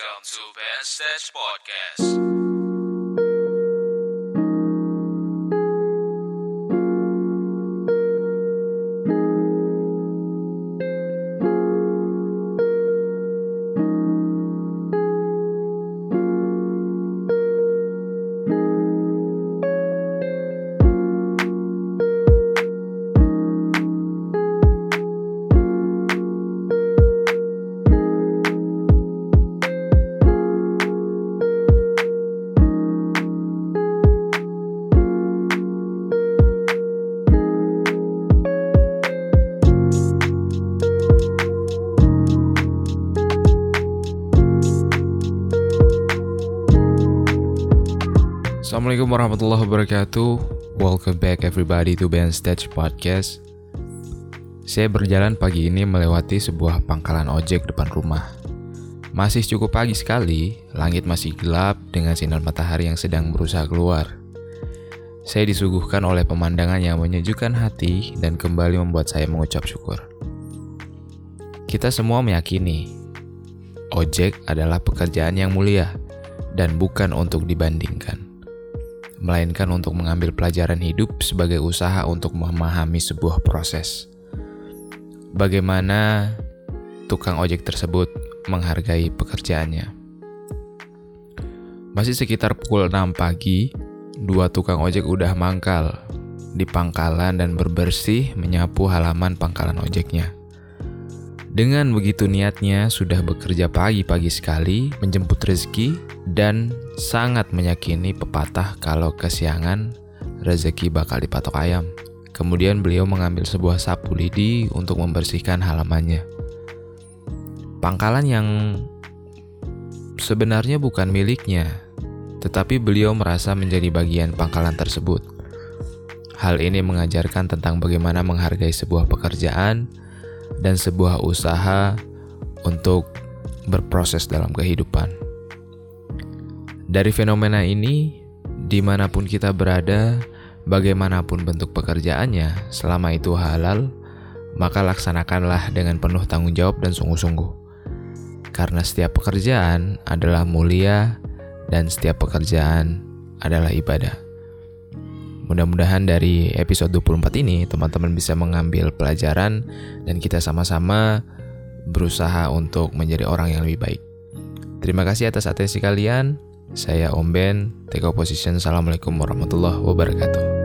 Welcome to Ben Stage Podcast. Assalamualaikum warahmatullahi wabarakatuh. Welcome back everybody to Ben Stage Podcast. Saya berjalan pagi ini melewati sebuah pangkalan ojek depan rumah. Masih cukup pagi sekali, langit masih gelap dengan sinar matahari yang sedang berusaha keluar. Saya disuguhkan oleh pemandangan yang menyejukkan hati dan kembali membuat saya mengucap syukur. Kita semua meyakini Ojek adalah pekerjaan yang mulia dan bukan untuk dibandingkan melainkan untuk mengambil pelajaran hidup sebagai usaha untuk memahami sebuah proses. Bagaimana tukang ojek tersebut menghargai pekerjaannya. Masih sekitar pukul 6 pagi, dua tukang ojek udah mangkal di pangkalan dan berbersih menyapu halaman pangkalan ojeknya. Dengan begitu niatnya, sudah bekerja pagi-pagi sekali, menjemput rezeki, dan sangat meyakini pepatah kalau kesiangan, rezeki bakal dipatok ayam. Kemudian beliau mengambil sebuah sapu lidi untuk membersihkan halamannya. Pangkalan yang sebenarnya bukan miliknya, tetapi beliau merasa menjadi bagian pangkalan tersebut. Hal ini mengajarkan tentang bagaimana menghargai sebuah pekerjaan, dan sebuah usaha untuk berproses dalam kehidupan. Dari fenomena ini, di mana pun kita berada, bagaimanapun bentuk pekerjaannya, selama itu halal, maka laksanakanlah dengan penuh tanggung jawab dan sungguh-sungguh. Karena setiap pekerjaan adalah mulia dan setiap pekerjaan adalah ibadah. Mudah-mudahan dari episode 24 ini teman-teman bisa mengambil pelajaran dan kita sama-sama berusaha untuk menjadi orang yang lebih baik. Terima kasih atas atensi kalian. Saya Om Ben, Take Opposition. Assalamualaikum warahmatullahi wabarakatuh.